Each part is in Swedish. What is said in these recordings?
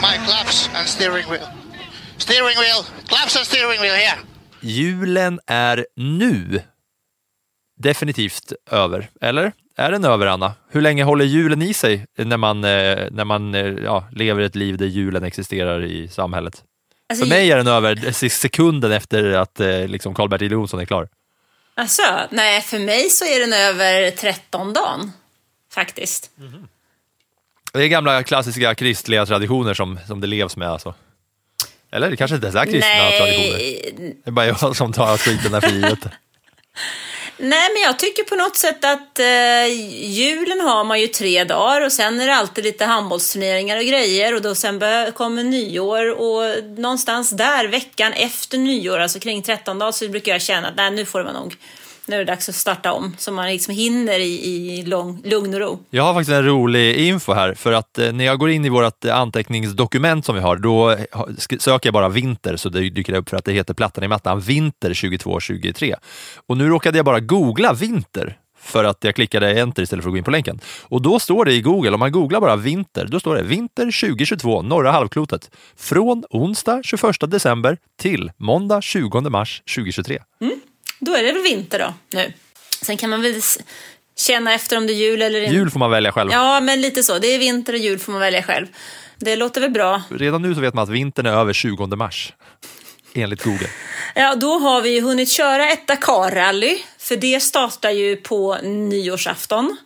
my claps and steering wheel. Steering wheel. Claps and steering wheel here. Julen är nu definitivt över, eller? Är den över, Anna? Hur länge håller julen i sig när man, eh, när man eh, ja, lever ett liv där julen existerar i samhället? Alltså, För mig är den över sekunden efter att eh, liksom Karl-Bertil Jonsson är klar. Alltså, nej, för mig så är den över 13 dagen. Faktiskt. Det är gamla klassiska kristliga traditioner som, som det levs med. Alltså. Eller det kanske inte ens är kristna traditioner. Nej, Det är bara jag som tar skiten där för givet. nej, men jag tycker på något sätt att eh, julen har man ju tre dagar och sen är det alltid lite handbollsturneringar och grejer och då sen kommer nyår och någonstans där veckan efter nyår, alltså kring 13 dagar, så brukar jag känna att nej, nu får det vara nog. Nu är det dags att starta om så man liksom hinner i, i lång, lugn och ro. Jag har faktiskt en rolig info här, för att eh, när jag går in i vårt eh, anteckningsdokument som vi har, då söker jag bara vinter, så det dyker upp för att det heter Plattan i mattan, vinter 22-23. Och nu råkade jag bara googla vinter, för att jag klickade enter istället för att gå in på länken. Och då står det i Google, om man googlar bara vinter, då står det vinter 2022, norra halvklotet, från onsdag 21 december till måndag 20 mars 2023. Då är det väl vinter då, nu. Sen kan man väl känna efter om det är jul eller inte. Jul får man välja själv. Ja, men lite så. Det är vinter och jul får man välja själv. Det låter väl bra. Redan nu så vet man att vintern är över 20 mars, enligt Google. Ja, då har vi ju hunnit köra ett Dakar-rally. För det startar ju på nyårsafton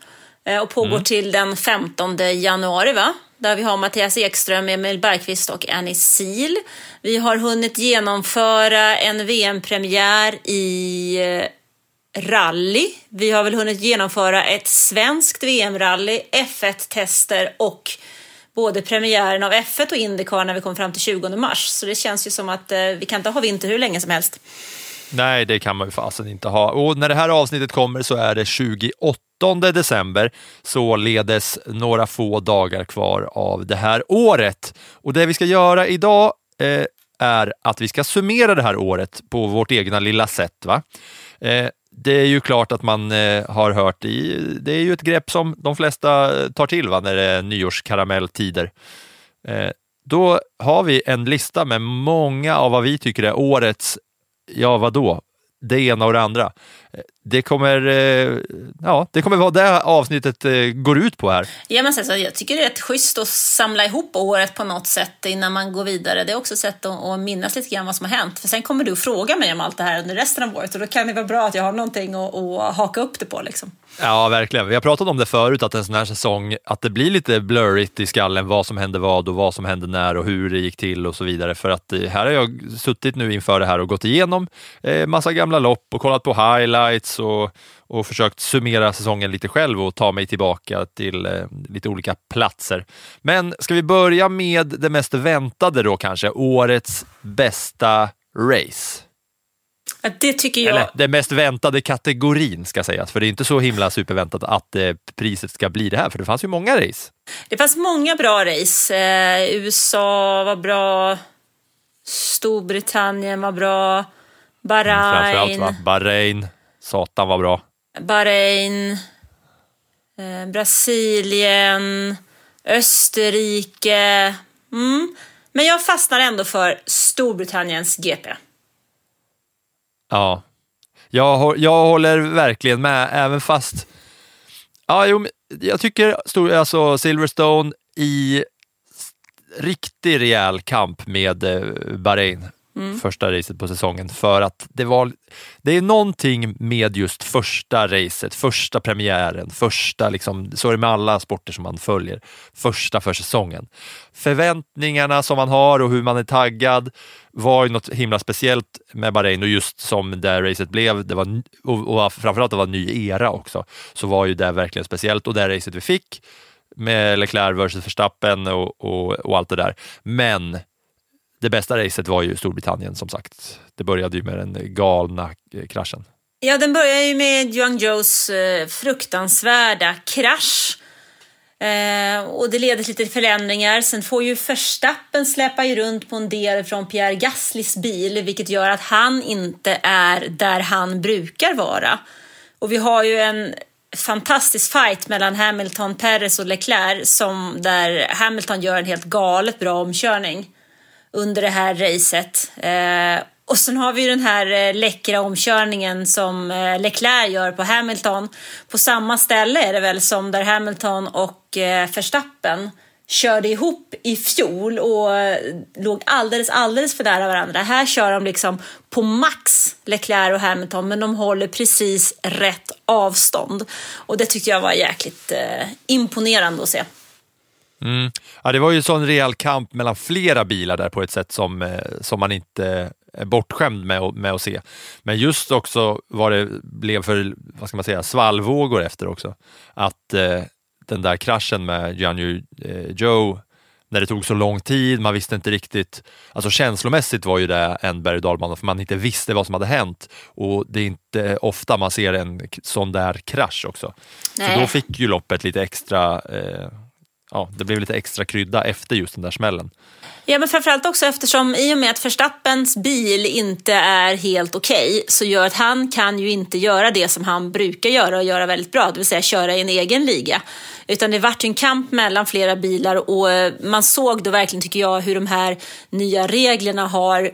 eh, och pågår till den 15 januari, va? Där vi har Mattias Ekström, Emil Bergqvist och Annie Sil. Vi har hunnit genomföra en VM-premiär i eh, rally. Vi har väl hunnit genomföra ett svenskt VM-rally, F1-tester och både premiären av F1 och Indycar när vi kom fram till 20 mars. Så det känns ju som att eh, vi kan inte ha vinter hur länge som helst. Nej, det kan man ju fasen inte ha. Och när det här avsnittet kommer så är det 28 december, således några få dagar kvar av det här året. Och det vi ska göra idag eh, är att vi ska summera det här året på vårt egna lilla sätt. Va? Eh, det är ju klart att man eh, har hört i, det är ju ett grepp som de flesta eh, tar till va, när det är nyårskaramelltider. Eh, då har vi en lista med många av vad vi tycker är årets ja vadå, det ena och det andra. Det kommer, eh, ja, det kommer vara det avsnittet eh, går ut på här. Ja, men alltså, jag tycker det är rätt schysst att samla ihop året på något sätt innan man går vidare. Det är också ett sätt att, att minnas lite grann vad som har hänt. För sen kommer du fråga mig om allt det här under resten av året och då kan det vara bra att jag har någonting att, att haka upp det på. Liksom. Ja, verkligen. Vi har pratat om det förut, att en sån här säsong, att det blir lite blurrigt i skallen vad som hände vad och vad som hände när och hur det gick till och så vidare. För att eh, här har jag suttit nu inför det här och gått igenom eh, massa gamla lopp och kollat på highlights och, och försökt summera säsongen lite själv och ta mig tillbaka till eh, lite olika platser. Men ska vi börja med det mest väntade då kanske, årets bästa race? Det tycker jag. Eller den mest väntade kategorin ska sägas, för det är inte så himla superväntat att eh, priset ska bli det här, för det fanns ju många race. Det fanns många bra race. Eh, USA var bra. Storbritannien var bra. Framförallt Bahrain. va? Bahrain, satan var bra. Bahrain, eh, Brasilien, Österrike. Mm. Men jag fastnar ändå för Storbritanniens GP. Ja, jag, jag håller verkligen med, även fast... Ja, jo, jag tycker stor, alltså Silverstone i... riktig rejäl kamp med eh, Bahrain mm. Första racet på säsongen för att det var det är någonting med just första racet, första premiären, första liksom, så är det med alla sporter som man följer, första för säsongen. Förväntningarna som man har och hur man är taggad var ju något himla speciellt med Bahrain och just som det racet blev, det var, och, och framförallt det var en ny era också, så var ju det verkligen speciellt och det racet vi fick med Leclerc versus Verstappen och, och, och allt det där. Men det bästa racet var ju Storbritannien som sagt. Det började ju med den galna eh, kraschen. Ja, den börjar ju med Yuang Joes eh, fruktansvärda krasch. Eh, och det leder till lite förändringar. Sen får ju Verstappen släpa ju runt på en del från Pierre Gaslys bil, vilket gör att han inte är där han brukar vara. Och vi har ju en fantastisk fight mellan Hamilton, Perez och Leclerc som där Hamilton gör en helt galet bra omkörning under det här racet. Eh, och sen har vi ju den här eh, läckra omkörningen som eh, Leclerc gör på Hamilton. På samma ställe är det väl som där Hamilton och eh, Verstappen körde ihop i fjol och låg alldeles, alldeles för nära varandra. Här kör de liksom på max Leclerc och Hamilton men de håller precis rätt avstånd. Och det tyckte jag var jäkligt eh, imponerande att se. Mm. Ja, det var ju en sån rejäl kamp mellan flera bilar där på ett sätt som, eh, som man inte är bortskämd med, med att se. Men just också vad det blev för vad ska man säga, svallvågor efter också. Att eh, den där kraschen med Janju eh, Joe, när det tog så lång tid, man visste inte riktigt, alltså känslomässigt var ju det en berg och dalbana för man inte visste vad som hade hänt och det är inte ofta man ser en sån där krasch också. Nej. Så då fick ju loppet lite extra eh, Ja, det blev lite extra krydda efter just den där smällen. Ja, men framförallt också eftersom i och med att Verstappens bil inte är helt okej så gör att han kan ju inte göra det som han brukar göra och göra väldigt bra, det vill säga köra i en egen liga. Utan det vart ju en kamp mellan flera bilar och eh, man såg då verkligen, tycker jag, hur de här nya reglerna har eh,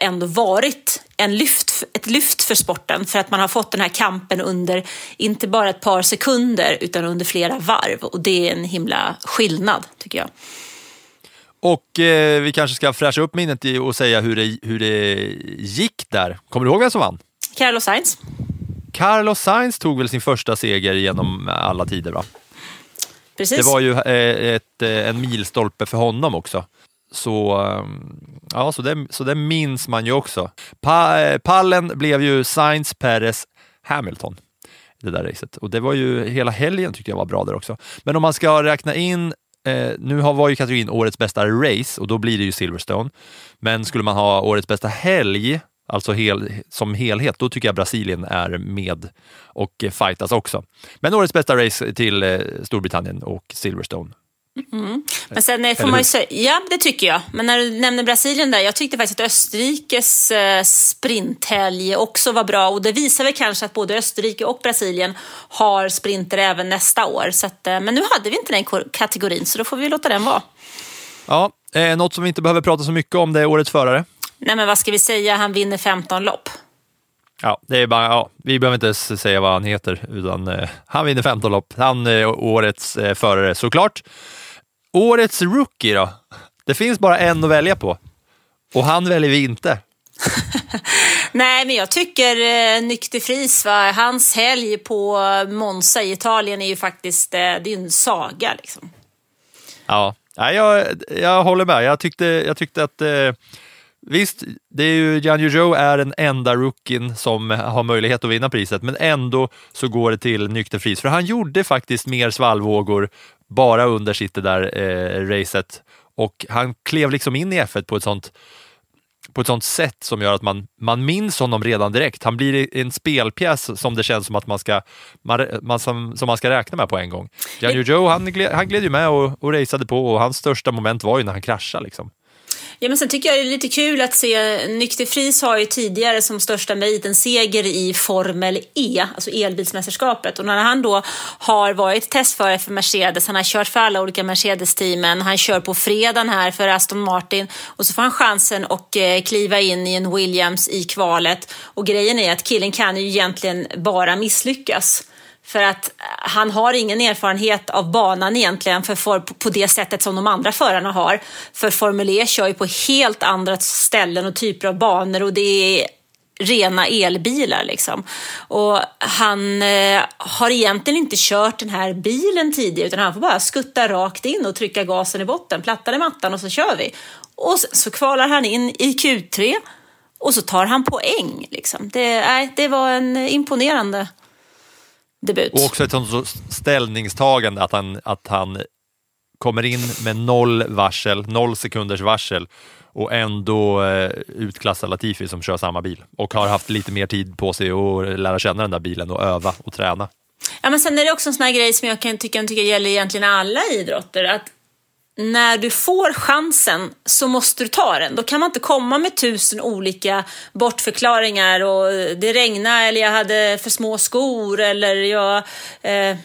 ändå varit en lyft, ett lyft för sporten för att man har fått den här kampen under inte bara ett par sekunder utan under flera varv och det är en himla skillnad tycker jag. Och eh, vi kanske ska fräscha upp minnet och säga hur det, hur det gick där. Kommer du ihåg vem som vann? Carlos Sainz. Carlos Sainz tog väl sin första seger genom alla tider va? Precis. Det var ju eh, ett, eh, en milstolpe för honom också. Så, ehm, ja, så, det, så det minns man ju också. Pa, eh, pallen blev ju Sainz, Perez, Hamilton. Det där racet. Och det var ju hela helgen tyckte jag var bra där också. Men om man ska räkna in Eh, nu var ju kategorin årets bästa race och då blir det ju Silverstone. Men skulle man ha årets bästa helg, alltså hel, som helhet, då tycker jag Brasilien är med och fightas också. Men årets bästa race till eh, Storbritannien och Silverstone. Men sen eh, får Eller man ju säga, ja det tycker jag. Men när du nämner Brasilien där, jag tyckte faktiskt att Österrikes eh, sprinthelg också var bra. Och det visar väl kanske att både Österrike och Brasilien har sprinter även nästa år. Så att, eh, men nu hade vi inte den kategorin, så då får vi låta den vara. Ja, eh, något som vi inte behöver prata så mycket om det är årets förare. Nej men vad ska vi säga, han vinner 15 lopp. Ja, det är bara, ja, vi behöver inte ens säga vad han heter, utan eh, han vinner 15 lopp. Han är årets eh, förare såklart. Årets rookie då? Det finns bara en att välja på. Och han väljer vi inte. Nej, men jag tycker eh, Nykter Fris, va? hans helg på Monza i Italien är ju faktiskt eh, det är en saga. Liksom. Ja, Nej, jag, jag håller med. Jag tyckte, jag tyckte att eh, visst, det är ju Jan Joe är den enda rookien som har möjlighet att vinna priset, men ändå så går det till nykter pris. För han gjorde faktiskt mer svallvågor bara under sitt det där eh, racet och han klev liksom in i F1 på ett sånt på ett sånt sätt som gör att man, man minns honom redan direkt. Han blir en spelpjäs som det känns som att man ska, man, man, som, som man ska räkna med på en gång. Jan Joe, han, gled, han gled ju med och, och raceade på och hans största moment var ju när han kraschade. Liksom. Ja, men sen tycker jag det är lite kul att se, Nykterfris har ju tidigare som största merit en seger i Formel E, alltså elbilsmästerskapet. Och när han då har varit testförare för Mercedes, han har kört för alla olika Mercedes-teamen, han kör på fredagen här för Aston Martin och så får han chansen att eh, kliva in i en Williams i kvalet. Och grejen är att killen kan ju egentligen bara misslyckas. För att han har ingen erfarenhet av banan egentligen för, för, på det sättet som de andra förarna har. För Formel E kör ju på helt andra ställen och typer av banor och det är rena elbilar. Liksom. Och han eh, har egentligen inte kört den här bilen tidigare utan han får bara skutta rakt in och trycka gasen i botten, plattan i mattan och så kör vi. Och så, så kvalar han in i Q3 och så tar han poäng. Liksom. Det, äh, det var en imponerande debut. Och också ett sånt ställningstagande att han, att han kommer in med noll varsel, noll sekunders varsel och ändå eh, utklassa Latifi som kör samma bil och har haft lite mer tid på sig att lära känna den där bilen och öva och träna. Ja, men sen är det också en sån här grej som jag kan tycka, tycker gäller egentligen alla idrotter. Att när du får chansen så måste du ta den. Då kan man inte komma med tusen olika bortförklaringar och det regnade eller jag hade för små skor eller jag eh,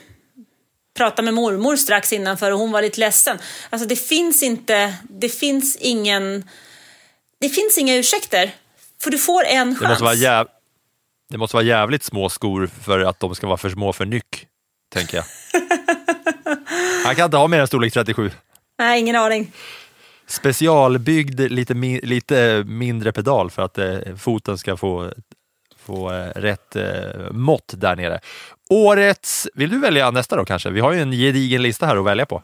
pratade med mormor strax innan för och hon var lite ledsen. Alltså det finns inte, det finns ingen, det finns inga ursäkter. För du får en chans. Det måste vara, jäv... det måste vara jävligt små skor för att de ska vara för små för nyck, tänker jag. Han kan inte ha mer än storlek 37. Nej, ingen aning. Specialbyggd lite, lite mindre pedal för att eh, foten ska få, få eh, rätt eh, mått där nere. Årets, vill du välja nästa då kanske? Vi har ju en gedigen lista här att välja på.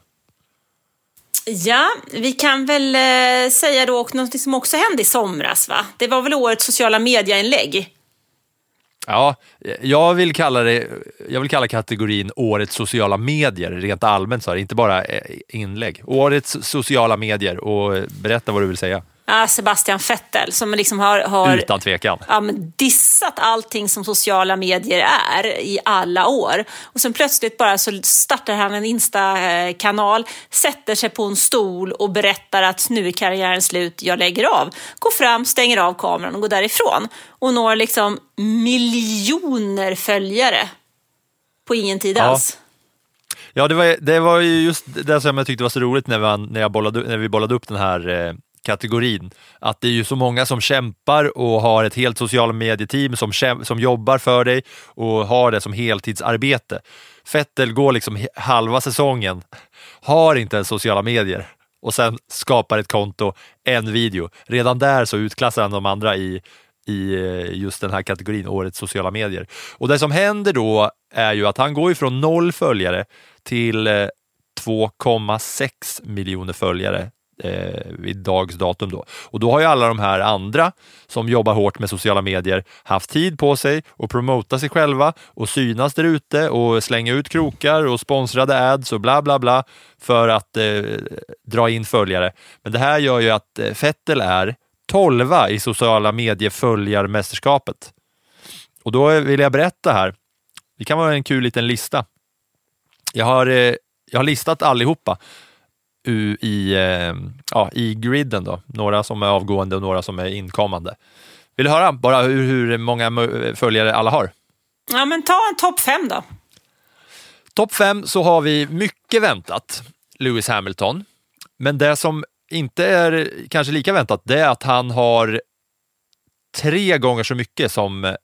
Ja, vi kan väl eh, säga då något som också hände i somras. Va? Det var väl årets sociala medieinlägg. Ja, jag vill kalla det, jag vill kalla kategorin årets sociala medier rent allmänt, så här, inte bara eh, inlägg. Årets sociala medier och berätta vad du vill säga. Sebastian Vettel som liksom har, har Utan tvekan. Ja, dissat allting som sociala medier är i alla år. Och sen plötsligt bara så startar han en Insta-kanal, sätter sig på en stol och berättar att nu är karriären slut, jag lägger av. Går fram, stänger av kameran och går därifrån. Och når liksom miljoner följare på ingen tid Ja. alls. Ja, det var, det var ju just det som jag tyckte var så roligt när, man, när, jag bollade, när vi bollade upp den här eh, kategorin. Att det är ju så många som kämpar och har ett helt sociala medieteam som, som jobbar för dig och har det som heltidsarbete. Fettel går liksom halva säsongen, har inte ens sociala medier och sen skapar ett konto, en video. Redan där så utklassar han de andra i, i just den här kategorin, årets sociala medier. Och det som händer då är ju att han går ifrån noll följare till eh, 2,6 miljoner följare eh, vid dags datum. Då. Och då har ju alla de här andra som jobbar hårt med sociala medier haft tid på sig att promota sig själva och synas där ute och slänga ut krokar och sponsrade ads och bla bla bla för att eh, dra in följare. Men det här gör ju att eh, Fettel är 12 i sociala medieföljarmästerskapet. Och då vill jag berätta här, det kan vara en kul liten lista. Jag har, eh, jag har listat allihopa i, eh, ja, i griden, då. några som är avgående och några som är inkommande. Vill du höra bara hur, hur många följare alla har? Ja, men ta en topp fem då. Topp fem så har vi mycket väntat, Lewis Hamilton. Men det som inte är kanske lika väntat, det är att han har tre gånger så mycket som eh,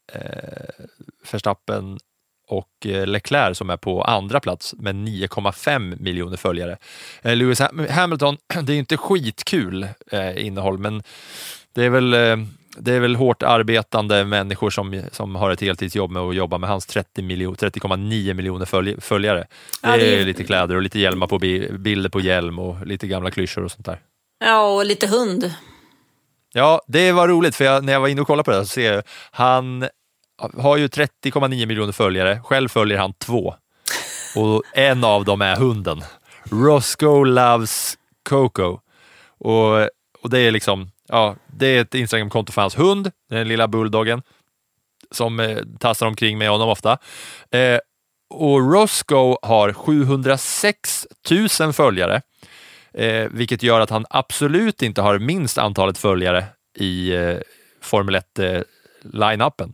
Verstappen och eh, Leclerc som är på andra plats med 9,5 miljoner följare. Eh, Lewis Ham- Hamilton, det är inte skitkul eh, innehåll, men det är väl det är väl hårt arbetande människor som, som har ett heltidsjobb med att jobba med hans 30 miljon, 30,9 miljoner följ, följare. Det, Ja, det är är- lite kläder och lite hjälmar på bi, bilder på hjälm och lite gamla klyschor och sånt där. Ja, och lite hund. Ja, det var roligt för jag, när jag var inne och kollade på det så ser jag han har ju 30,9 miljoner följare. Själv följer han två och en av dem är hunden. Roscoe loves Coco. Och, och det är liksom, ja, det är ett Instagramkonto för hans hund, den lilla bulldoggen som eh, tassar omkring med honom ofta. Eh, och Roscoe har 706 000 följare, eh, vilket gör att han absolut inte har minst antalet följare i eh, Formel 1-line-upen,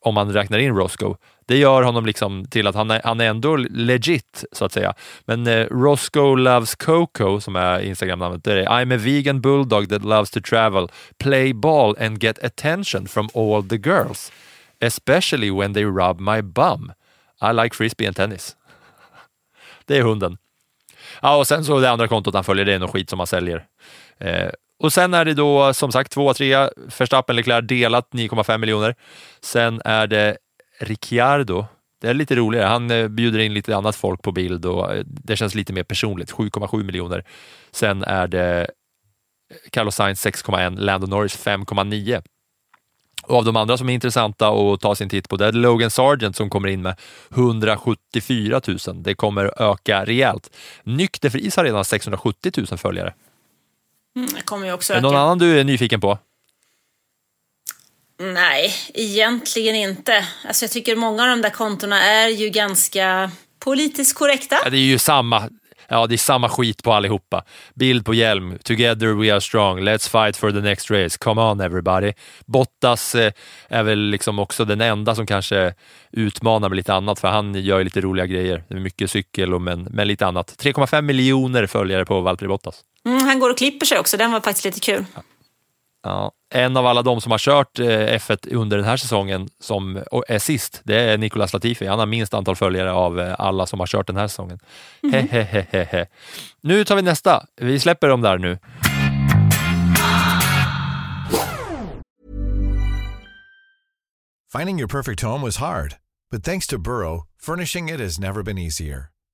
om man räknar in Roscoe. Det gör honom liksom till att han är, han är ändå legit, så att säga. Men eh, Roscoe loves Coco, som är Instagram-namnet, det är I'm a vegan bulldog that loves to travel, play ball and get attention from all the girls, especially when they rub my bum. I like frisbee and tennis. Det är hunden. Ja, och sen så det andra kontot han följer, det är något skit som han säljer. Eh, och sen är det då som sagt två, tre, Verstappen, Leclerc delat 9,5 miljoner. Sen är det Ricciardo. Det är lite roligare. Han eh, bjuder in lite annat folk på bild och eh, det känns lite mer personligt. 7,7 miljoner. Sen är det eh, Carlos Sainz 6,1, Lando Norris 5,9. Och av de andra som är intressanta att ta sin titt på, det är Logan Sargent som kommer in med 174 000. Det kommer öka rejält. Nykterfris har redan 670 000 följare. Mm, det kommer ju också Är det någon öka. annan du är nyfiken på? Nej, egentligen inte. Alltså jag tycker många av de där kontona är ju ganska politiskt korrekta. Ja, det är ju samma, ja, det är samma skit på allihopa. Bild på hjälm, together we are strong, let's fight for the next race, come on everybody. Bottas eh, är väl liksom också den enda som kanske utmanar med lite annat, för han gör ju lite roliga grejer. Det är mycket cykel och men, men lite annat. 3,5 miljoner följare på Valtteri Bottas. Mm, han går och klipper sig också, den var faktiskt lite kul. Ja, en av alla de som har kört eh, F1 under den här säsongen som är sist, det är Nicolas Latifi. Han har minst antal följare av eh, alla som har kört den här säsongen. Hehehehe. Nu tar vi nästa. Vi släpper dem där nu. Finding your perfect home was hard, but thanks to Burrow, furnishing it has never been easier.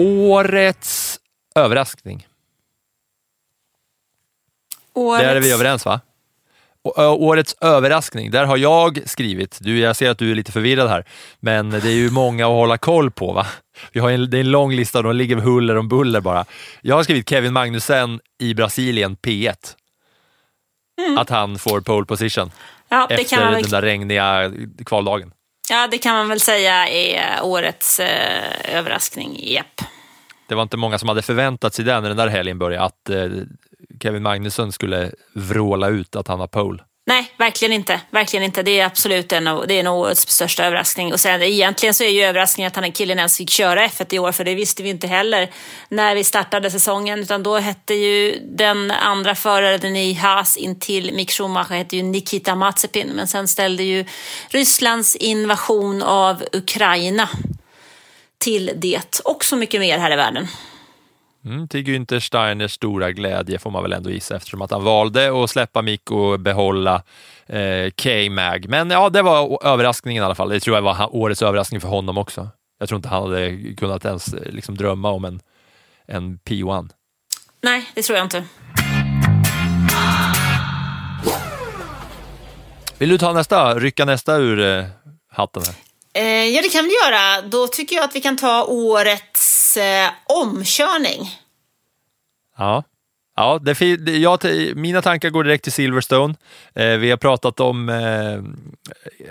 Årets överraskning. Årets... Där är vi överens va? Årets överraskning, där har jag skrivit, du, jag ser att du är lite förvirrad här, men det är ju många att hålla koll på. va? Vi har en, det är en lång lista de ligger huller om buller bara. Jag har skrivit Kevin Magnussen i Brasilien P1. Att han får pole position Ja, efter man väl den där regniga kvaldagen. Ja, det kan man väl säga är årets eh, överraskning. Japp. Det var inte många som hade förväntat sig det när den där helgen började, att eh, Kevin Magnusson skulle vråla ut att han har pole. Nej, verkligen inte. Verkligen inte. Det är absolut en av, det är nog årets största överraskning. Och sen egentligen så är ju överraskningen att han är killen ens fick köra F1 i år, för det visste vi inte heller när vi startade säsongen. Utan då hette ju den andra föraren i Haas intill, Mick Schumacher hette ju Nikita Mazepin. Men sen ställde ju Rysslands invasion av Ukraina till det och så mycket mer här i världen. Mm, till Günther Steiners stora glädje får man väl ändå gissa eftersom att han valde att släppa Mick och behålla eh, K-Mag. Men ja, det var överraskningen i alla fall. Det tror jag var årets överraskning för honom också. Jag tror inte han hade kunnat ens eh, liksom, drömma om en, en P1. Nej, det tror jag inte. Vill du ta nästa, rycka nästa ur eh, hatten här? Eh, ja, det kan vi göra. Då tycker jag att vi kan ta årets eh, omkörning. Ja. Ja, det, jag, mina tankar går direkt till Silverstone. Eh, vi har pratat om eh,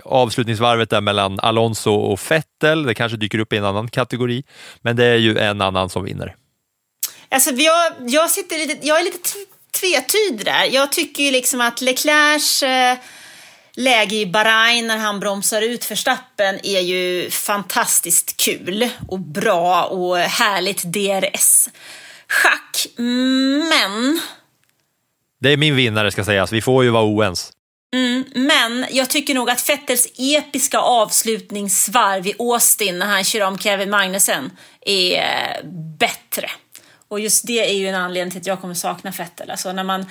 avslutningsvarvet där mellan Alonso och Vettel. Det kanske dyker upp i en annan kategori, men det är ju en annan som vinner. Alltså, jag, jag, sitter lite, jag är lite tvetydig där. Jag tycker ju liksom att Leclercs eh, läge i Bahrain när han bromsar ut Verstappen är ju fantastiskt kul och bra och härligt DRS-schack. Men Det är min vinnare ska sägas. Vi får ju vara oens. Men jag tycker nog att Vettels episka avslutningsvarv i Austin när han kör om Kevin Magnussen är eh, bättre. Och just det är ju en anledning till att jag kommer sakna Vettel. Alltså när man,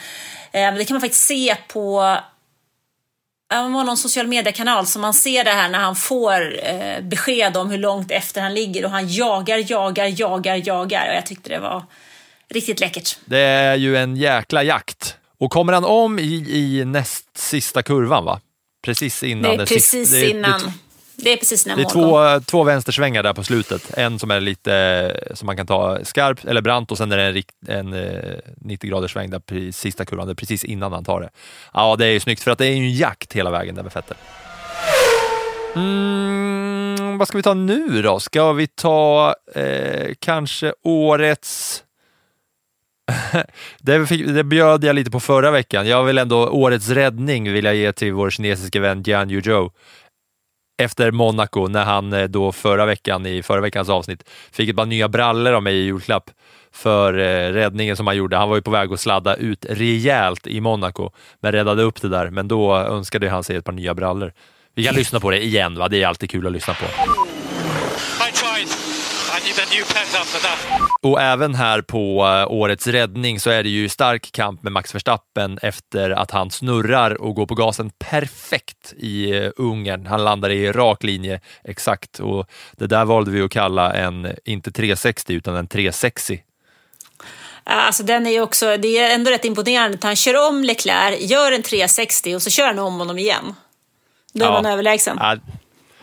eh, det kan man faktiskt se på Var någon social mediekanal som man ser det här när han får eh, besked om hur långt efter han ligger och han jagar, jagar, jagar, jagar. Och jag tyckte det var riktigt läckert. Det är ju en jäkla jakt. Och kommer han om i, i näst sista kurvan, va? Precis innan. Det är precis det innan. Det, Det är precis innan det är två, två vänstersvängar där på slutet. En som är lite eh, som man kan ta skarpt eller brant och sen är det en, rikt, en eh, 90 graders sväng där precis, sista kurvan, det precis innan han tar det. Ja, det är ju snyggt för att det är ju en jakt hela vägen där med Vettel. Mm, Mm, vad ska vi ta nu då? Ska vi ta eh, kanske årets... det, fick, det bjöd jag lite på förra veckan. Jag vill ändå årets räddning vill jag ge till vår kinesiske vän Jian Yuzhou efter Monaco när han eh, då förra veckan i förra veckans avsnitt fick ett par nya brallor av mig i julklapp för eh, räddningen som han gjorde. Han var ju på väg att sladda ut rejält i Monaco, men räddade upp det där. Men då önskade han sig ett par nya brallor. Vi kan lyssna på det igen, va? det är alltid kul att lyssna på. Och även här på eh, årets räddning så är det ju stark kamp med Max Verstappen efter att han snurrar och går på gasen perfekt i eh, Ungern. Han landar i rak linje exakt och det där valde vi att kalla en, inte 360 utan en 360. Alltså den är ju också, det är ändå rätt imponerande att han kör om Leclerc, gör en 360 och så kör han om honom igen. Då är Ja. man överlägsen. Ja,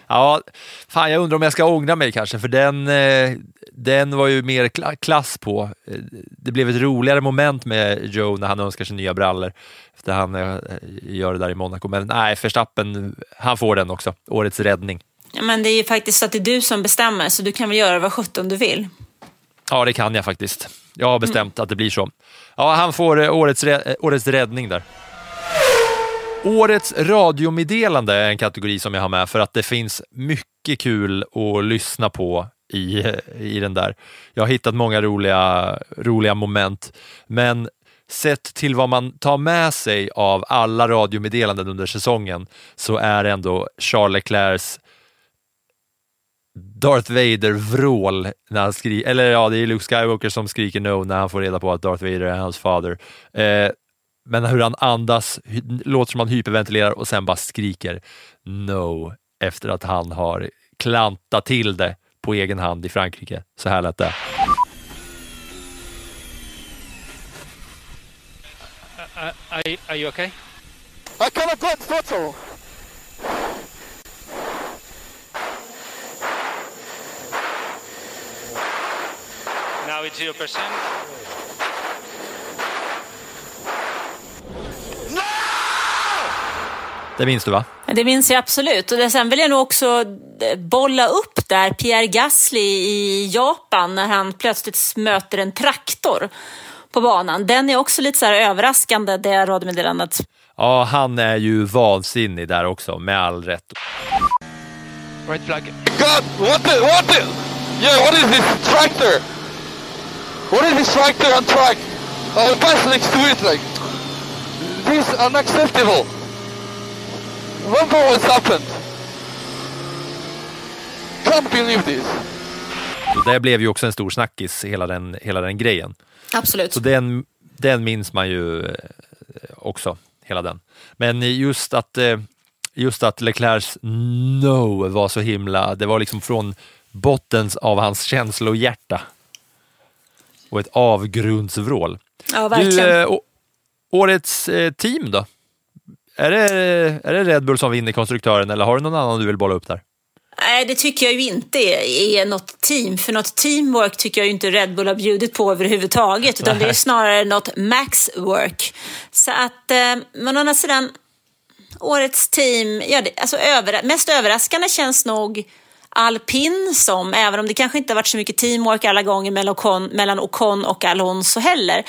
ja, fan jag undrar om jag ska ångra mig kanske, för den, eh, den var ju mer kla- klass på. Eh, Det blev ett roligare moment med Joe när han önskar sig nya brallor efter han eh, gör det där i Monaco. Men nej, Verstappen, han får den också. Årets räddning. Ja, men det är ju faktiskt så att det är du som bestämmer, så du kan väl göra vad sjutton du vill. Ja, det kan jag faktiskt. Jag har bestämt att det blir så. Ja, han får årets, årets räddning där. Årets radiomeddelande är en kategori som jag har med för att det finns mycket kul att lyssna på i, i den där. Jag har hittat många roliga, roliga moment, men sett till vad man tar med sig av alla radiomeddelanden under säsongen så är ändå Charles Leclercs Darth Vader-vrål när han skriker, eller ja, det är Luke Skywalker som skriker no när han får reda på att Darth Vader är hans fader. Eh, men hur han andas, låter som han hyperventilerar och sen bara skriker no efter att han har klantat till det på egen hand i Frankrike. Så här lät det. Uh, are, are you okay? I cannot go and thought so. Now it's 0%. Det minns du va? Det minns jag absolut. Och det- sen vill jag nog också eh, bolla upp där Pierre Gasly i Japan när han plötsligt möter en traktor på banan. Den är också lite så här överraskande, det radiomeddelandet. Ja, han är ju vansinnig där också, med all rätt. Right flag. God, what the, what the? Yeah, what is this tractor? What is this tractor on track? Our guys next to it, like, this is unacceptable. Remember what's happened? Can't believe this. Så det blev ju också en stor snackis, hela den, hela den grejen. Absolut. Så den, den minns man ju eh, också, hela den. Men just att, eh, just att Leclercs no var så himla, det var liksom från botten av hans känslohjärta. Och ett avgrundsvrål. Ja, Du, verkligen. eh, å- årets eh, team då? Är det, är det Red Bull som vinner konstruktören eller har du någon annan du vill bolla upp där? Nej, det tycker jag ju inte är, något team. För något teamwork tycker jag ju inte Red Bull har bjudit på överhuvudtaget. Utan det är snarare något maxwork. Så att, eh, men å andra sidan, årets team, ja, det, alltså över, mest överraskande känns nog alpin som, även om det kanske inte har varit så mycket teamwork alla gånger mellan Ocon, mellan Ocon och Alonso heller.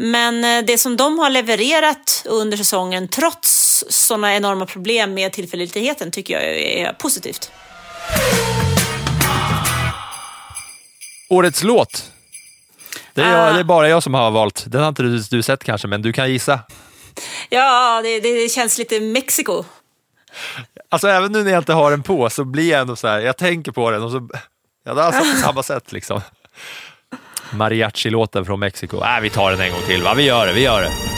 Men eh, det som de har levererat under säsongen, trots sådana enorma problem med tillförlitligheten, tycker jag är positivt. Årets låt? Det är, Ah. jag, det är bara jag som har valt. Den har inte du, du sett kanske, men du kan gissa. Ja, det, det känns lite Mexiko. Alltså även nu när jag inte har den på så blir jag ändå så här, jag tänker på den och så, ja det är alltså på samma sätt liksom. Mariachi-låten från Mexiko. Äh, vi tar den en gång till va, vi gör det, vi gör det.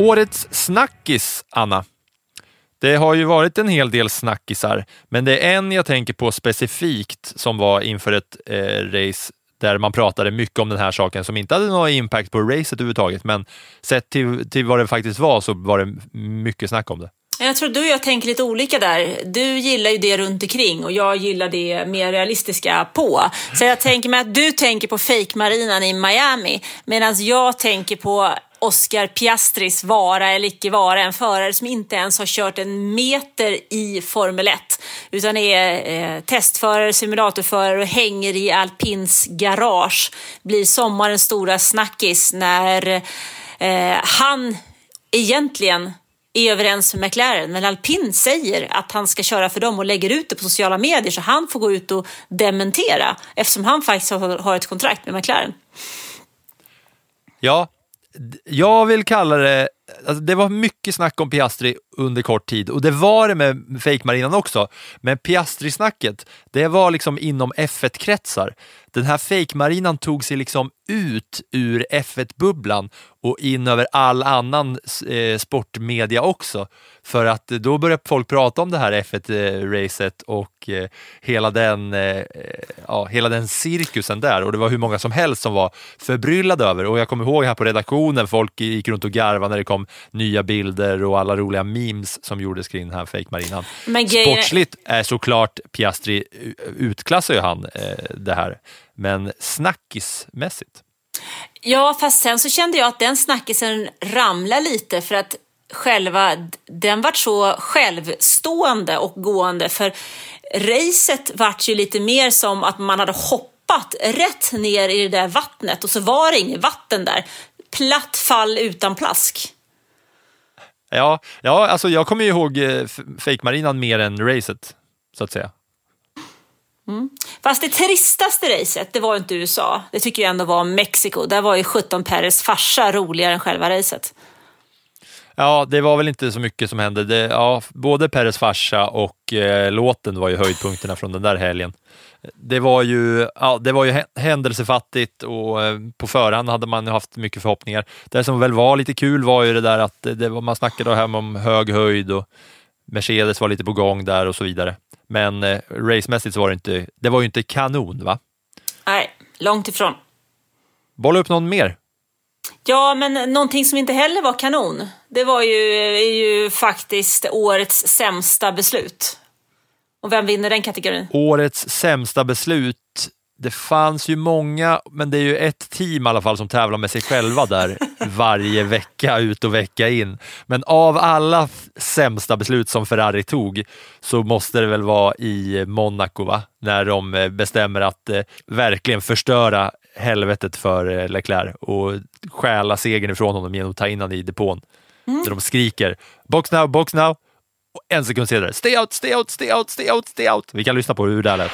Årets snackis, Anna. Det har ju varit en hel del snackisar, men det är en jag tänker på specifikt som var inför ett eh, race där man pratade mycket om den här saken som inte hade någon impact på racet överhuvudtaget, men sett till, till vad det faktiskt var så var det mycket snack om det. Jag tror du och jag tänker lite olika där. Du gillar ju det runt omkring och jag gillar det mer realistiska på. Så jag tänker mig att du tänker på fake-marinan i Miami medan jag tänker på Oscar Piastris vara eller icke vara. En förare som inte ens har kört en meter i Formel 1 utan är eh, testförare, simulatorförare och hänger i alpins garage. Blir sommarens stora snackis när eh, han egentligen är överens med McLaren, men alpin säger att han ska köra för dem och lägger ut det på sociala medier så han får gå ut och dementera eftersom han faktiskt har ett kontrakt med McLaren. Ja, jag vill kalla det, alltså det var mycket snack om Piastri under kort tid och det var det med fejkmarinan också. Men Piastri-snacket, det var liksom inom F1-kretsar. Den här fejkmarinan tog sig liksom ut ur F1-bubblan och in över all annan eh, sportmedia också. För att då började folk prata om det här F1-racet och eh, hela, den, eh, ja, hela den cirkusen där. Och det var hur många som helst som var förbryllade över. Och jag kommer ihåg här på redaktionen, folk gick runt och garvade när det kom nya bilder och alla roliga memes som gjordes kring den här fake-marinan. Sportsligt är såklart Piastri, utklassar ju han det här. Men snackismässigt? Ja, fast sen så kände jag att den snackisen ramlade lite för att själva, den vart så självstående och gående för racet vart ju lite mer som att man hade hoppat rätt ner i det där vattnet och så var det inget vatten där. Platt fall utan plask. Ja, ja alltså jag kommer ju ihåg eh, fejkmarinan fake-marinan mer än racet, så att säga. Mm. Fast det tristaste racet, det var inte USA. Det tycker jag ändå var Mexiko. Där var ju 17 Peres farsa roligare än själva racet. Ja, det var väl inte så mycket som hände. Det, ja, både Peres farsa och eh, låten var ju höjdpunkterna från den där helgen. Det var ju, ja, det var ju händelsefattigt och eh, på förhand hade man haft mycket förhoppningar. Det som väl var lite kul var ju det där att det var, man snackade hem om hög höjd och Mercedes var lite på gång där och så vidare. Men eh, racemässigt så var det inte, det var ju inte kanon va? Nej, långt ifrån. Bolla upp någon mer. Ja, men någonting som inte heller var kanon, det var ju, är ju faktiskt årets sämsta beslut. Och vem vinner den kategorin? Årets sämsta beslut det fanns ju många, men det är ju ett team i alla fall som tävlar med sig själva där varje vecka ut och vecka in. Men av alla sämsta beslut som Ferrari tog så måste det väl vara i Monaco, va? när de eh, bestämmer att eh, verkligen förstöra helvetet för eh, Leclerc och stjäla segern ifrån honom genom att ta in honom i depån. Mm. Där de skriker “box now, box now” och en sekund senare “stay out, stay out, stay out, stay out, stay out”. Vi kan lyssna på hur det lät.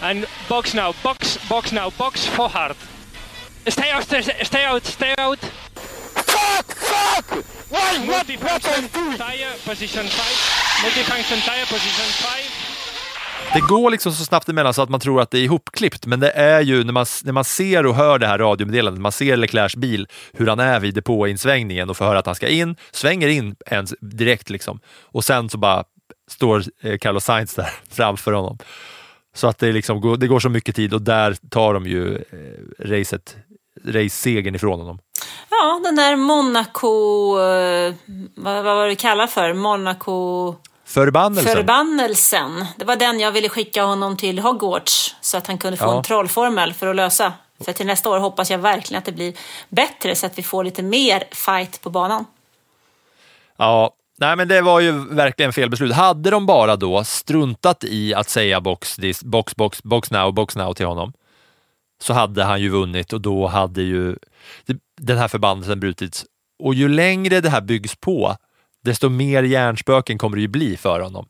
And box now, box, box now, box for hard. Stay out, stay out, stay out. Fuck, fuck! Why, what, what are you doing? Tire, position 5. Multifunction tire, position 5. Det går liksom så snabbt emellan så att man tror att det är ihopklippt, men det är ju när man, när man ser och hör det här radiomeddelandet, man ser Leclercs bil, hur han är vid depåinsvängningen och får höra att han ska in, svänger in ens direkt liksom och sen så bara står eh, Carlos Sainz där framför honom. Så att det, liksom går, det går så mycket tid och där tar de ju eh, racet, race-segern ifrån honom. Ja, den där Monaco... Eh, vad, vad var det kallat för? Monaco... Förbannelsen. Förbannelsen. Det var den jag ville skicka honom till Hogwarts så att han kunde få Ja. en trollformel för att lösa. För till nästa år hoppas jag verkligen att det blir bättre så att vi får lite mer fight på banan. Ja, nej men det var ju verkligen fel beslut. Hade de bara då struntat i att säga box, this, box, box, box now, box now till honom, så hade han ju vunnit och då hade ju den här förbannelsen brutits. Och ju längre det här byggs på, desto mer hjärnspöken kommer det ju bli för honom.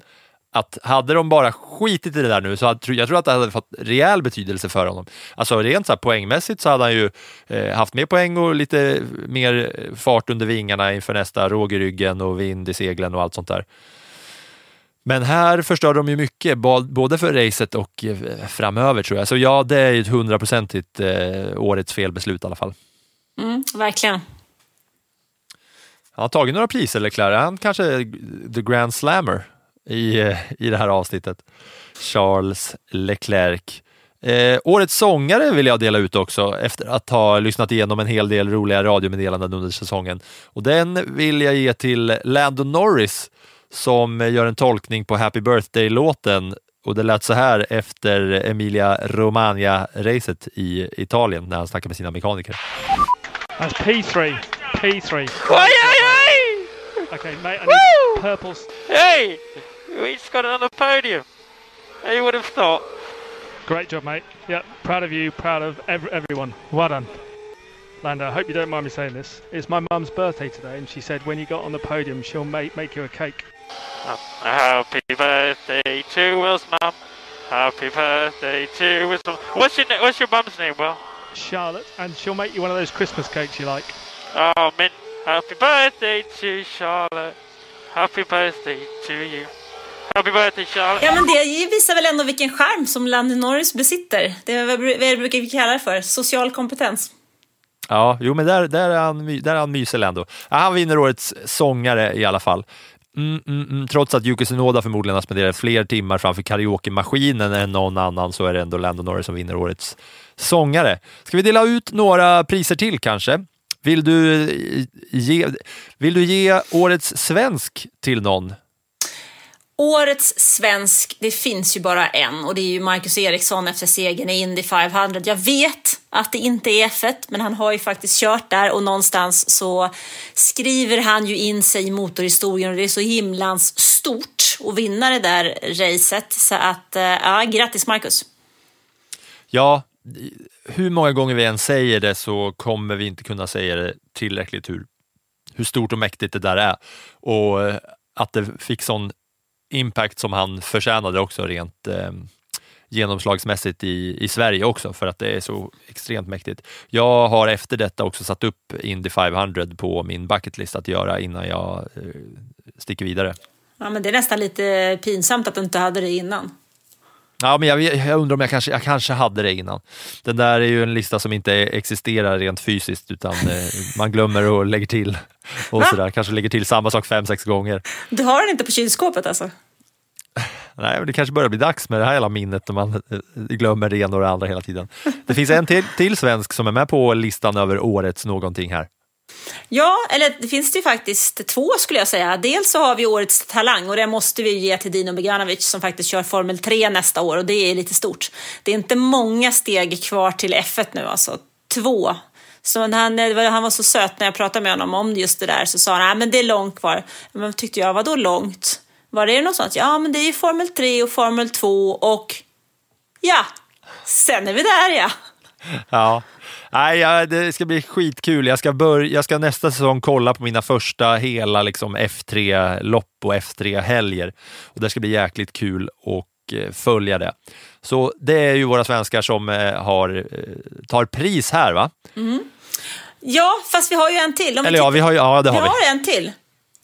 Att hade de bara skitit i det där nu så hade, jag tror att det hade fått rejäl betydelse för honom. Alltså rent så här poängmässigt så hade han ju eh, haft mer poäng och lite mer fart under vingarna inför nästa råg i ryggen och vind i seglen och allt sånt där. Men här förstörde de ju mycket, både för racet och eh, framöver tror jag. Så ja, det är ju ett hundraprocentigt eh, årets felbeslut i alla fall. Mm, verkligen. Han har tagit några priser Leclerc. Han kanske är the grand slammer i, eh, i det här avsnittet. Charles Leclerc. Eh, årets sångare vill jag dela ut också efter att ha lyssnat igenom en hel del roliga radiomeddelanden under säsongen. Och den vill jag ge till Lando Norris som gör en tolkning på Happy Birthday-låten och det lät så här efter Emilia Romagna-racet i Italien när han snackade med sina mekaniker. That's P3. P3. Oj, oj, oj! Okay, mate, I need purples. Hey! We just got another podium. Who would have thought? Great job, mate. Yeah, proud of you, proud of ev- everyone. Well done. Lando, I hope you don't mind me saying this. It's my mum's birthday today, and she said when you got on the podium, she'll make, make you a cake. Um, happy birthday to Will's mum. Happy birthday to Will's mum. What's your What's your mum's name, Will? Charlotte, and she'll make you one of those Christmas cakes you like. Oh, Mint. Happy birthday to Charlotte. Happy birthday to you. Happy birthday, Charlotte. Ja, men det visar väl ändå vilken charm som Lando Norris besitter. Det är vad vad brukar kalla det för? Social kompetens. Ja, jo men där, där, är han, där är han mysig ändå. Ja, han vinner årets sångare i alla fall. Mm, mm, mm. Trots att Yuki Tsunoda förmodligen har spenderat fler timmar framför karaoke-maskinen än någon annan så är det ändå Lando Norris som vinner årets sångare. Ska vi dela ut några priser till kanske? Vill du eh, ge, vill du ge årets svensk till någon? Årets svensk, det finns ju bara en och det är ju Marcus Eriksson efter segern i Indy 500. Jag vet att det inte är F1, men han har ju faktiskt kört där och någonstans så skriver han ju in sig i motorhistorien och det är så himlans stort att vinna det där racet. Så att, eh, ja, grattis Marcus! Ja, hur många gånger vi än säger det så kommer vi inte kunna säga det tillräckligt hur, hur stort och mäktigt det där är. Och eh, att det fick sån impact som han förtjänade också rent eh, genomslagsmässigt i, i Sverige också för att det är så extremt mäktigt. Jag har efter detta också satt upp Indy 500 på min bucketlist att göra innan jag eh, sticker vidare. Ja, men det är nästan lite pinsamt att du inte hade det innan. Ja, men jag, jag undrar om jag kanske, jag kanske hade det innan. Den där är ju en lista som inte existerar rent fysiskt utan eh, man glömmer och lägger till. Och sådär. Kanske lägger till samma sak fem, sex gånger. Du har den inte på kylskåpet alltså? Nej, men det kanske börjar bli dags med det här hela minnet när man eh, glömmer det ena och det andra hela tiden. Det finns en till, till svensk som är med på listan över årets någonting här. Ja, eller det finns det ju faktiskt två skulle jag säga. Dels så har vi årets talang och det måste vi ge till Dino Beganovic som faktiskt kör Formel 3 nästa år och det är lite stort. Det är inte många steg kvar till F1 nu alltså, två. Så han, var- han var så söt när jag pratade med honom om just det där så sa han, nej men det är långt kvar. Men tyckte jag, vadå långt? Var det något sånt? Ja, men det är ju Formel 3 och Formel 2 och ja, sen är vi där ja. Ja. Nej, ja, det ska bli skitkul. Jag ska, börja, jag ska nästa säsong kolla på mina första hela liksom, F3-lopp och F3-helger. Och det ska bli jäkligt kul att eh, följa det. Så det är ju våra svenskar som eh, har, eh, tar pris här va? Ja, fast vi har ju en till. Om Eller ja, tittar- vi har, ju- ja det vi har vi. har en till.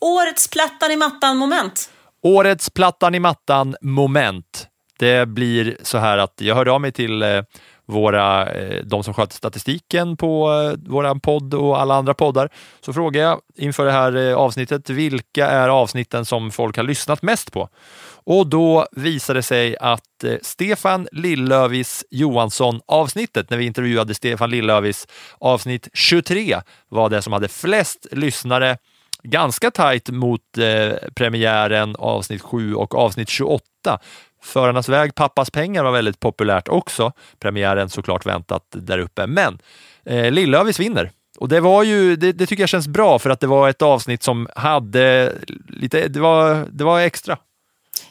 Årets plattan i mattan-moment. Årets Plattan i mattan moment. Det blir så här att jag hörde av mig till eh, våra, eh, de som sköter statistiken på vår våran podd och alla andra poddar, så frågar jag inför det här eh, avsnittet, vilka är avsnitten som folk har lyssnat mest på? Och då visade det sig att Stefan Lillövis Johansson avsnittet, när vi intervjuade Stefan Lillövis avsnitt 23, var det som hade flest lyssnare ganska tajt mot eh, premiären avsnitt 7 och avsnitt 28. Förarnas väg, pappas pengar var väldigt populärt också. Premiären såklart väntat där uppe, men eh, Lillövis vinner. Och det var ju, det, det, tycker jag känns bra för att det var ett avsnitt som hade lite, det var, det var extra.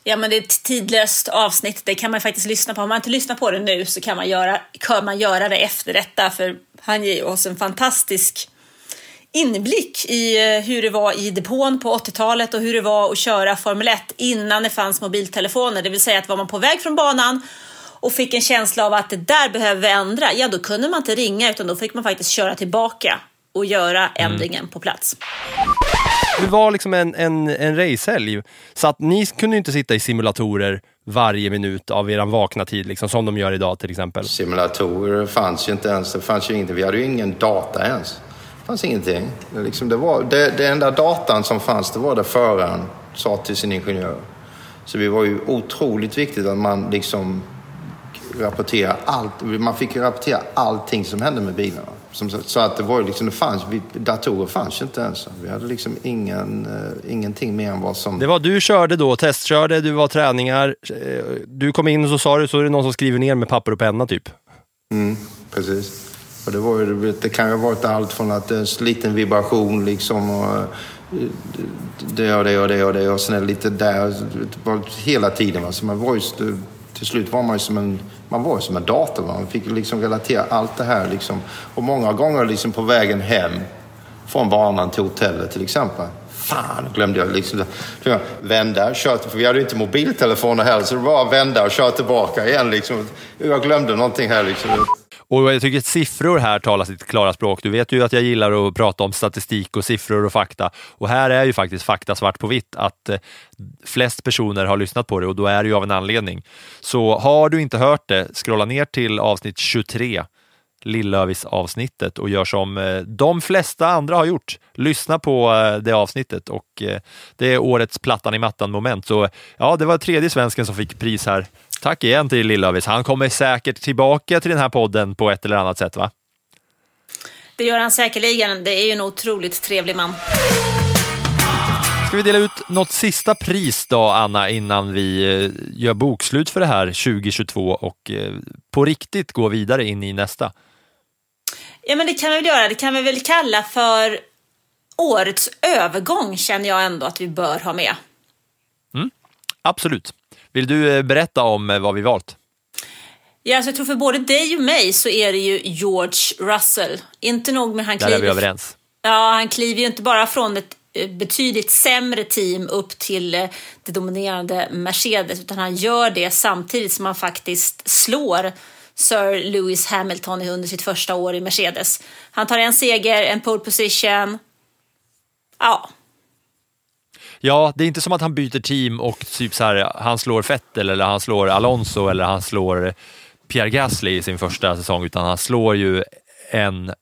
Ja, men det är ett tidlöst avsnitt. Det kan man faktiskt lyssna på. Om man inte lyssnar på det nu så kan man göra, kan man göra det efter detta. För han ger oss en fantastisk inblick i eh, hur det var i depån på 80-talet och hur det var att köra Formel 1 innan det fanns mobiltelefoner. Det vill säga att var man på väg från banan och fick en känsla av att det där behöver vi ändra, ja då kunde man inte ringa utan då fick man faktiskt köra tillbaka och göra ändringen mm. på plats. Det var liksom en, en, en racehelg, så att ni kunde inte sitta i simulatorer varje minut av er vakna tid, liksom, som de gör idag till exempel. Simulatorer fanns ju inte ens, det fanns ju ingenting. Vi hade ju ingen data ens. Fanns ingenting. Det, liksom, det, var, det, det enda datan som fanns, det var det föraren sa till sin ingenjör. Så det var ju otroligt viktigt att man liksom rapportera allt. Man fick rapportera allting som hände med bilarna. så att det var ju liksom, det fanns, datorer fanns ju inte ens. Vi hade liksom ingen, uh, ingenting mer än vad som... Det var du körde då, testkörde, du var träningar. Eh, du kom in och så sa du, så är det någon som skriver ner med papper och penna typ. Mm, precis. Och det, var ju, det kan ju ha varit allt från att en liten vibration liksom och eh, det och det och det och det och sen lite där. Hela tiden. Alltså man var ju, till slut var man ju som en man var som en dator. Man fick liksom relatera allt det här. Liksom. Och många gånger liksom på vägen hem från banan till hotellet till exempel. Fan, glömde jag liksom. Vända, köra, för vi hade ju inte mobiltelefoner heller, så det var att vända och köra tillbaka igen. Liksom. Jag glömde någonting här liksom. Och jag tycker att siffror här talar sitt klara språk. Du vet ju att jag gillar att prata om statistik och siffror och fakta. Och här är ju faktiskt fakta svart på vitt att eh, flest personer har lyssnat på det och då är det ju av en anledning. Så har du inte hört det, scrolla ner till avsnitt 23 Lillövis avsnittet och gör som eh, de flesta andra har gjort. Lyssna på eh, det avsnittet och det är årets plattan i mattan moment. Så ja, det var tredje svensken som fick pris här Tack igen till Lillövis. Han kommer säkert tillbaka till den här podden på ett eller annat sätt, va? Det gör han säkerligen. Det är ju en otroligt trevlig man. Ska vi dela ut något sista pris då, Anna, innan vi eh, gör bokslut för det här 2022 och eh, på riktigt går vidare in i nästa? Ja, men det kan vi väl göra. Det kan vi väl kalla för årets övergång, känner jag ändå att vi bör ha med. Mm, absolut. Vill du eh, berätta om eh, vad vi valt? Ja, alltså jag tror för både dig och mig så är det ju George Russell. Inte nog med han kliver... Där är vi överens. Ja, han kliver ju inte bara från ett eh, betydligt sämre team upp till det dominerande Mercedes, utan han gör det samtidigt som han faktiskt slår Sir Lewis Hamilton under sitt första år i Mercedes. Han tar en seger, en pole position. Ja, Ja, det är inte som att han byter team och typ så här, han slår Vettel eller han slår Alonso eller han slår Pierre Gasly i sin första säsong, utan han slår ju en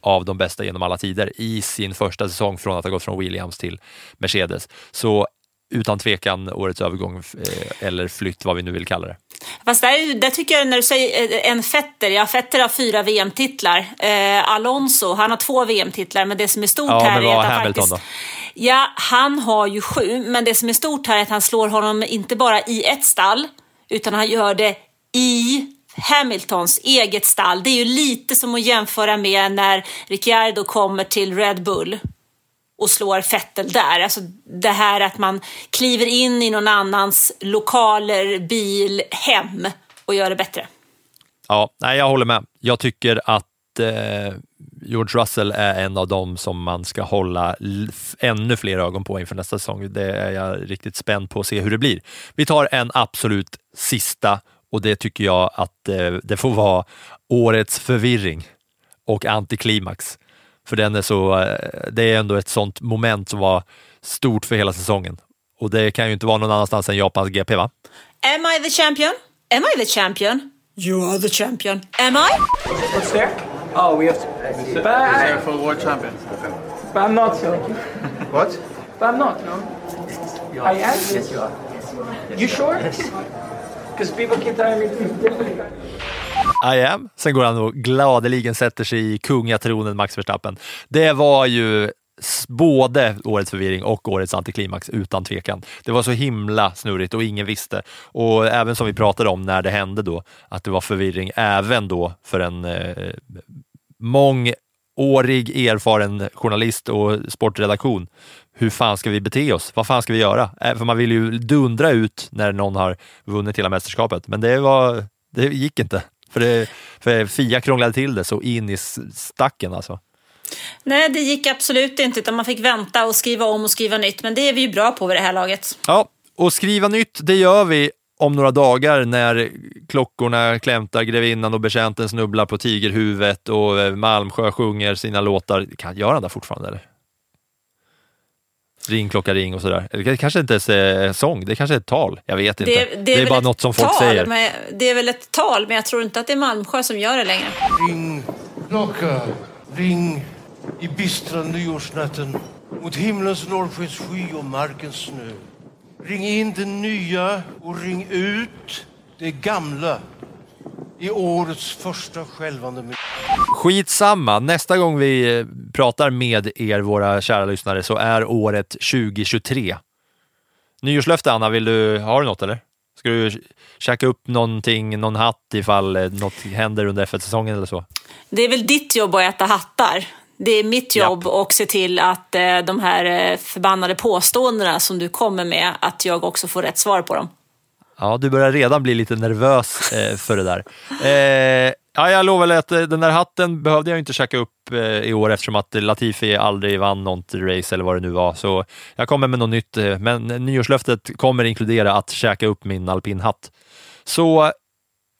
av de bästa genom alla tider i sin första säsong från att ha gått från Williams till Mercedes. Så utan tvekan årets övergång eh, eller flytt, vad vi nu vill kalla det. Fast där, där tycker jag när du säger eh, en Fetter, ja Fetter har fyra VM-titlar. Eh, Alonso, han har två VM-titlar, men det som är stort ja, här är att han faktiskt... Då? Ja, han har ju sju, men det som är stort här är att han slår honom inte bara i ett stall, utan han gör det i Hamiltons eget stall. Det är ju lite som att jämföra med när Ricciardo kommer till Red Bull och slår Fettel där. Alltså det här att man kliver in i någon annans lokaler, bil, hem och gör det bättre. Ja, nej, jag håller med. Jag tycker att eh, George Russell är en av dem som man ska hålla ännu fler ögon på inför nästa säsong. Det är jag riktigt spänd på att se hur det blir. Vi tar en absolut sista och det tycker jag att eh, det får vara årets förvirring och antiklimax. För den är så, eh, det är ändå ett sånt moment som var stort för hela säsongen. Och det kan ju inte vara någon annanstans än Japans GP va? Am I the champion? Am I the champion? You are the champion. Am I? What's there? Oh, we have to. But I, There for world champion. but I'm not. So. What? But I'm not. No. I am. Yes, you are. You sure? Because people keep telling me different. I am. Sen går han och gladeligen sätter sig i kungatronen Max Verstappen. Det var ju både årets förvirring och årets antiklimax utan tvekan. Det var så himla snurrigt och ingen visste. Och även som vi pratade om när det hände då, att det var förvirring även då för en eh, mångårig erfaren journalist och sportredaktion. Hur fan ska vi bete oss? Vad fan ska vi göra? Eh, För man vill ju dundra ut när någon har vunnit hela mästerskapet, men det, var, det gick inte. För, det, för Fia krånglade till det så in i stacken alltså. Nej, det gick absolut inte, utan man fick vänta och skriva om och skriva nytt. Men det är vi ju bra på vid det här laget. Ja, och skriva nytt, det gör vi om några dagar när klockorna klämtar, grevinnan och betjänten snubblar på tigerhuvudet och eh, Malmsjö sjunger sina låtar. Kan göra han det fortfarande eller? Ring klocka ring och sådär. Eller det kanske inte ens är sång, det kanske är ett tal. Jag vet inte. Det, är, väl bara ett något som folk tal, säger. Men, det är väl ett tal, men jag tror inte att det är Malmsjö som gör det längre. Ring, klocka, ring i bistra nyårsnatten mot himlens norrskens sky och markens snö. Ring in det nya och ring ut det gamla i årets första skälvande minut. Skitsamma, nästa gång vi eh, pratar med er, våra kära lyssnare, så är året 2023. Nyårslöfte, Anna, vill du, har du något eller? Ska du käka upp någonting, någon hatt ifall eh, något händer under F1-säsongen eller så? Det är väl ditt jobb att äta hattar. Det är mitt jobb att se till att eh, de här eh, förbannade påståendena som du kommer med, att jag också får rätt svar på dem. Ja, du börjar redan bli lite nervös eh, för det där. Eh, ja, jag lovar att den där hatten behövde jag inte käka upp eh, i år eftersom att Latifi aldrig vann något race eller vad det nu var. Så jag kommer med något nytt, men nyårslöftet kommer inkludera att käka upp min alpinhatt. Så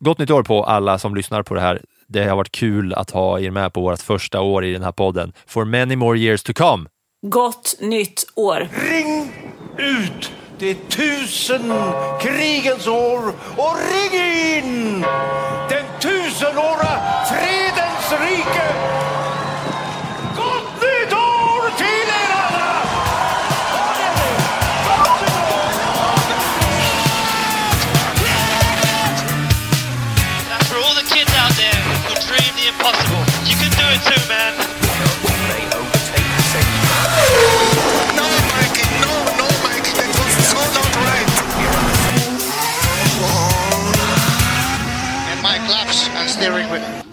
gott nytt år på alla som lyssnar på det här. Det har varit kul att ha er med på vårt första år i den här podden. For many more years to come. Gott nytt år! Ring ut det tusen krigens år och ring in den tusenåra fredens And my